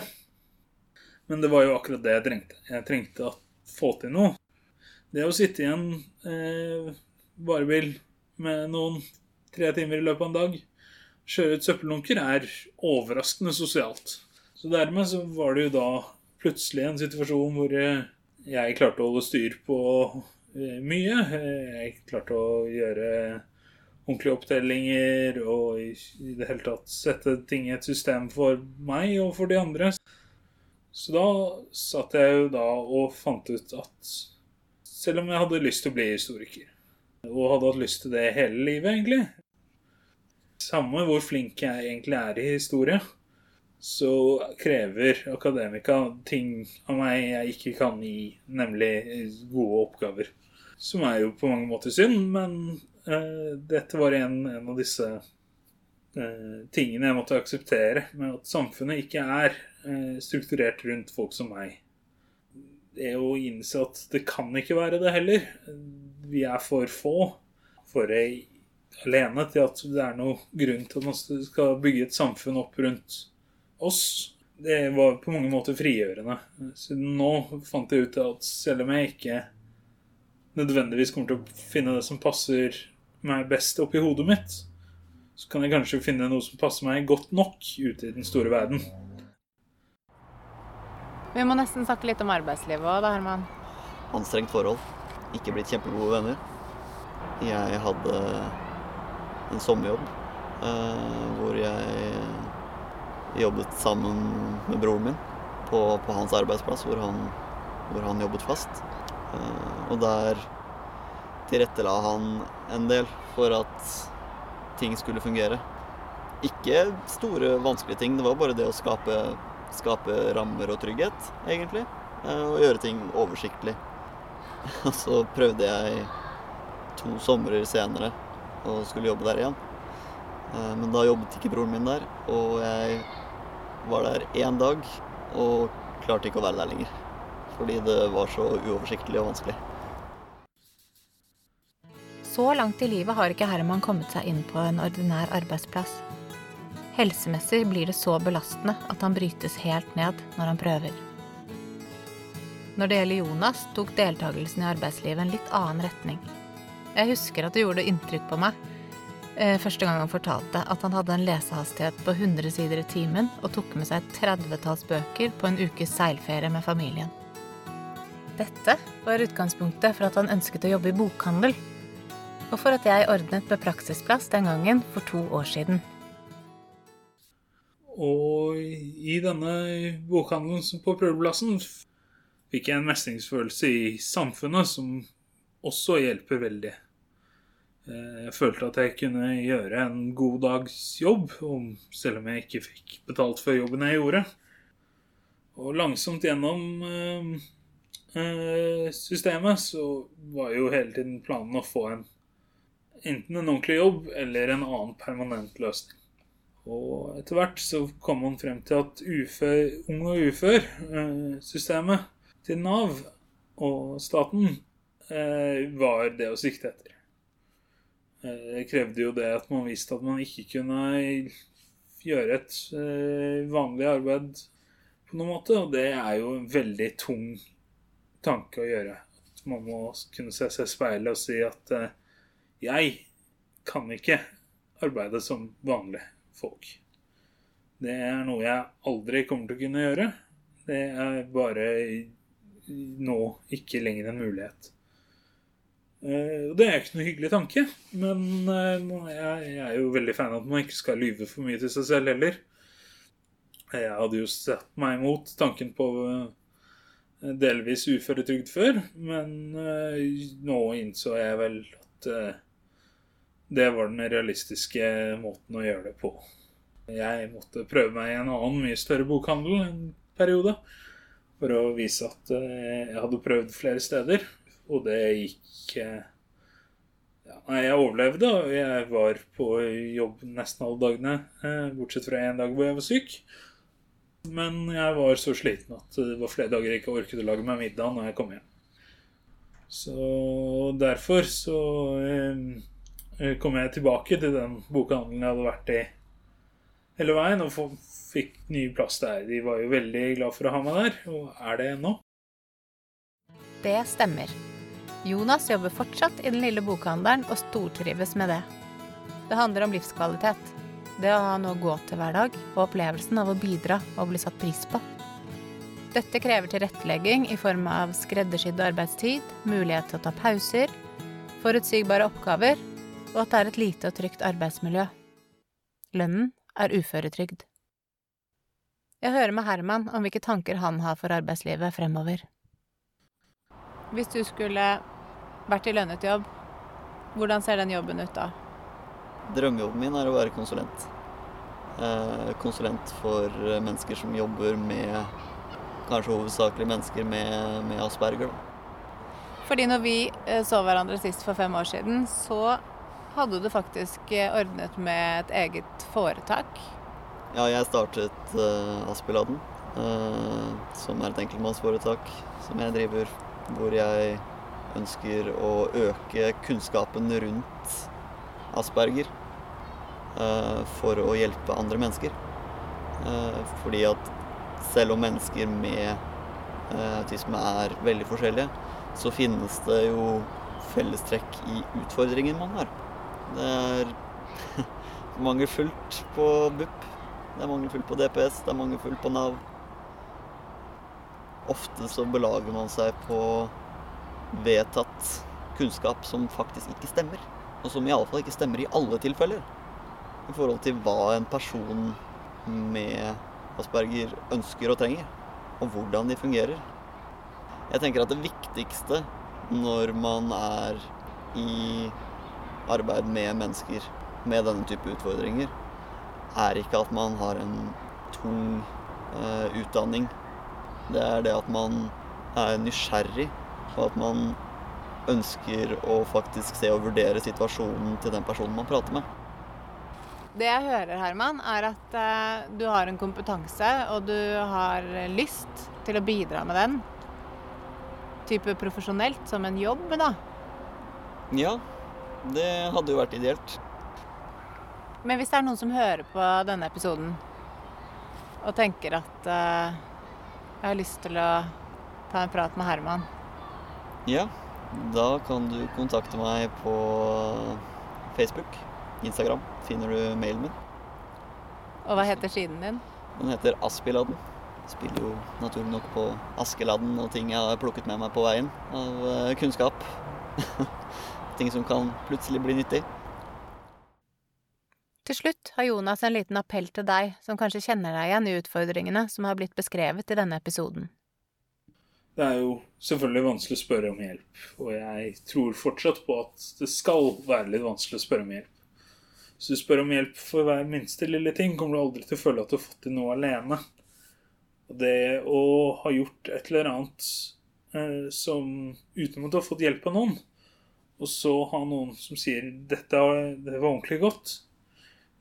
Men det var jo akkurat det jeg trengte. Jeg trengte å få til noe. Det å sitte i en eh, varebil med noen tre timer i løpet av en dag, kjøre ut søppeldunker, er overraskende sosialt. Så dermed så var det jo da plutselig en situasjon hvor eh, jeg klarte å holde styr på eh, mye. Jeg klarte å gjøre ordentlige opptellinger og i det hele tatt sette ting i et system for meg og for de andre. Så da satt jeg jo da og fant ut at selv om jeg hadde lyst til å bli historiker, og hadde hatt lyst til det hele livet, egentlig Samme hvor flink jeg egentlig er i historie, så krever akademika ting av meg jeg ikke kan gi, nemlig gode oppgaver. Som er jo på mange måter synd, men uh, dette var en, av disse uh, tingene jeg måtte akseptere, med at samfunnet ikke er uh, strukturert rundt folk som meg. Det å innse at det kan ikke være det heller. Vi er for få. For alene til at det er noe grunn til at man skal bygge et samfunn opp rundt oss. Det var på mange måter frigjørende. Så nå fant jeg ut at selv om jeg ikke nødvendigvis kommer til å finne det som passer meg best oppi hodet mitt, så kan jeg kanskje finne noe som passer meg godt nok ute i den store verden. Vi må nesten snakke litt om arbeidslivet òg, da, Herman. Anstrengt forhold. Ikke blitt kjempegode venner. Jeg hadde en sommerjobb eh, hvor jeg jobbet sammen med broren min på, på hans arbeidsplass, hvor han, hvor han jobbet fast. Eh, og der tilrettela han en del for at ting skulle fungere. Ikke store, vanskelige ting. Det var bare det å skape, skape rammer og trygghet, egentlig. Eh, og gjøre ting oversiktlig. Og så prøvde jeg to somrer senere og skulle jobbe der igjen. Eh, men da jobbet ikke broren min der, og jeg var der én dag og klarte ikke å være der lenger. Fordi det var så uoversiktlig og vanskelig. Så langt i livet har ikke Herman kommet seg inn på en ordinær arbeidsplass. Helsemessig blir det så belastende at han brytes helt ned når han prøver. Når det gjelder Jonas, tok deltakelsen i arbeidslivet en litt annen retning. Jeg husker at det gjorde inntrykk på meg eh, første gang han fortalte at han hadde en lesehastighet på 100 sider i timen og tok med seg et tredvetalls bøker på en ukes seilferie med familien. Dette var utgangspunktet for at han ønsket å jobbe i bokhandel og for at jeg ordnet med praksisplass den gangen for to år siden. Og i denne bokhandelen på prøveplassen fikk jeg en mestringsfølelse i samfunnet som også hjelper veldig. Eh, jeg følte at jeg kunne gjøre en god dags jobb, selv om jeg ikke fikk betalt for jobben jeg gjorde. Og langsomt gjennom eh, eh, systemet så var jo hele tiden planen å få en enten en ordentlig jobb eller en annen permanent løsning. Og etter hvert så kom man frem til at ufør, ung og ufør-systemet til Nav og staten var det å sikte etter. Eh, krevde jo det at man visste at man ikke kunne gjøre et vanlig arbeid på noen måte, og det er jo en veldig tung tanke å gjøre. Man må kunne se seg i speilet og si at jeg kan ikke arbeide som vanlige folk. Det er noe jeg aldri kommer til å kunne gjøre. Det er bare nå ikke lenger en mulighet. Eh, det er ikke noe hyggelig tanke, men eh, jeg er jo veldig fan av at man ikke skal lyve for mye til seg selv heller. Jeg hadde jo sett meg imot tanken på eh, delvis uføretrygd før, men nå innså jeg vel at det var den realistiske måten å gjøre det på. Jeg måtte prøve meg i en annen, mye større bokhandel en periode. For å vise at eh, jeg hadde prøvd flere steder. Og det gikk eh, ja, Jeg overlevde, og jeg var på jobb nesten alle dagene. Eh, bortsett fra én dag hvor jeg var syk. Men jeg var så sliten at det var flere dager jeg ikke orket å lage meg middag når jeg kom hjem. Så derfor så Eh, kom jeg tilbake til den bokhandelen jeg hadde vært i hele veien, og fikk ny plass der. De var jo veldig glad for å ha meg der, og er det ennå. Det stemmer. Jonas jobber fortsatt i den lille bokhandelen og stortrives med det. Det handler om livskvalitet. Det å ha noe å gå til hver dag, og opplevelsen av å bidra og bli satt pris på. Dette krever tilrettelegging i form av skreddersydd arbeidstid, mulighet til å ta pauser, forutsigbare oppgaver og at det er et lite og trygt arbeidsmiljø. Lønnen er uføretrygd. Jeg hører med Herman om hvilke tanker han har for arbeidslivet fremover. Hvis du skulle vært i lønnet jobb, hvordan ser den jobben ut da? Drømmejobben min er å være konsulent. Eh, konsulent for mennesker som jobber med kanskje hovedsakelig mennesker med, med asperger. Fordi når vi eh, så hverandre sist for fem år siden, så hadde du faktisk eh, ordnet med et eget foretak. Ja, jeg startet uh, Aspeladen eh, som er et enkeltmannsforetak som jeg driver, hvor jeg ønsker å øke kunnskapen rundt asperger eh, for å hjelpe andre mennesker. Eh, fordi at selv om mennesker med eh, autisme er veldig forskjellige, så finnes det jo fellestrekk i utfordringen man har. Det er mangelfullt på BUP, det er mangelfullt på DPS, det er mangelfullt på Nav. Ofte så belager man seg på vedtatt kunnskap som faktisk ikke stemmer. Og som i alle fall ikke stemmer i alle tilfeller. I forhold til hva en person med asperger ønsker og trenger. Og hvordan de fungerer. Jeg tenker at det viktigste når man er i arbeid med mennesker med denne type utfordringer, er ikke at man har en tung eh, utdanning. Det er det at man er nysgjerrig, og at man ønsker å faktisk se og vurdere situasjonen til den personen man prater med. Det jeg hører, Herman, er at eh, du har en kompetanse, og du har lyst til å bidra med den. Type profesjonelt, som en jobb, da. Ja, det hadde jo vært ideelt. Men hvis det er noen som hører på denne episoden og tenker at eh, jeg har lyst til å ta en prat med Herman Ja, da kan du kontakte meg på Facebook, Instagram. Finner du mailen min. Og hva heter siden din? Den heter Aspiladden. Spiller jo naturlig nok på Askeladden og ting jeg har plukket med meg på veien av eh, kunnskap. ting som kan plutselig bli nyttig. Til slutt har Jonas en liten appell til deg som kanskje kjenner deg igjen i utfordringene som har blitt beskrevet i denne episoden. Det er jo selvfølgelig vanskelig å spørre om hjelp, og jeg tror fortsatt på at det skal være litt vanskelig å spørre om hjelp. Hvis du spør om hjelp for hver minste lille ting, kommer du aldri til å føle at du har fått til noe alene. Og det å ha gjort et eller annet eh, som uten at du har fått hjelp av noen, og så ha noen som sier 'dette det var ordentlig godt',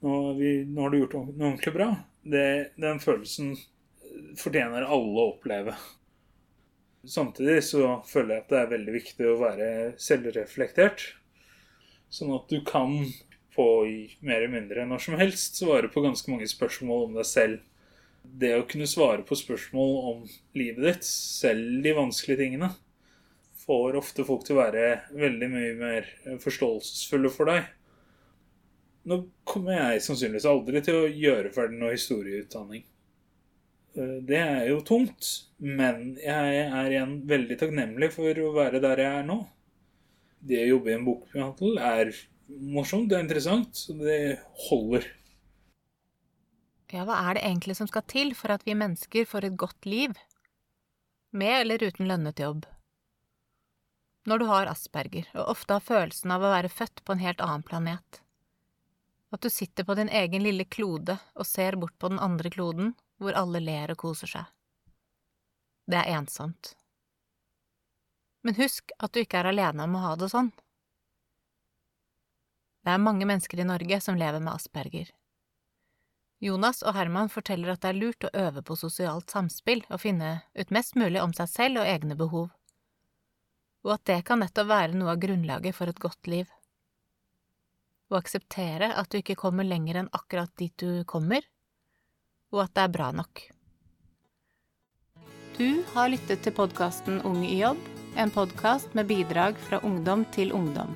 nå, vi, nå har du gjort noe ordentlig bra, det, den følelsen fortjener alle å oppleve. Samtidig så føler jeg at det er veldig viktig å være selvreflektert. Sånn at du kan på mer eller mindre når som helst svare på ganske mange spørsmål om deg selv. Det å kunne svare på spørsmål om livet ditt, selv de vanskelige tingene, får ofte folk til å være veldig mye mer forståelsesfulle for deg. Nå kommer jeg sannsynligvis aldri til å gjøre ferdig noe historieutdanning. Eh, det er jo tungt, men jeg er igjen veldig takknemlig for å være der jeg er nå. Det å jobbe i en bokhandel er morsomt, det er interessant, så det holder. Ja, hva er det egentlig som skal til for at vi mennesker får et godt liv? Med eller uten lønnet jobb? Når du har asperger, og ofte har følelsen av å være født på en helt annen planet. At du sitter på din egen lille klode og ser bort på den andre kloden, hvor alle ler og koser seg. Det er ensomt. Men husk at du ikke er alene om å ha det sånn. Det er mange mennesker i Norge som lever med asperger. Jonas og Herman forteller at det er lurt å øve på sosialt samspill og finne ut mest mulig om seg selv og egne behov, og at det kan nettopp være noe av grunnlaget for et godt liv. Å akseptere at du ikke kommer lenger enn akkurat dit du kommer, og at det er bra nok. Du har lyttet til podkasten Ung i jobb, en podkast med bidrag fra ungdom til ungdom.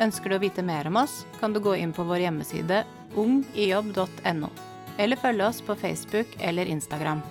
Ønsker du å vite mer om oss, kan du gå inn på vår hjemmeside ungijobb.no, eller følge oss på Facebook eller Instagram.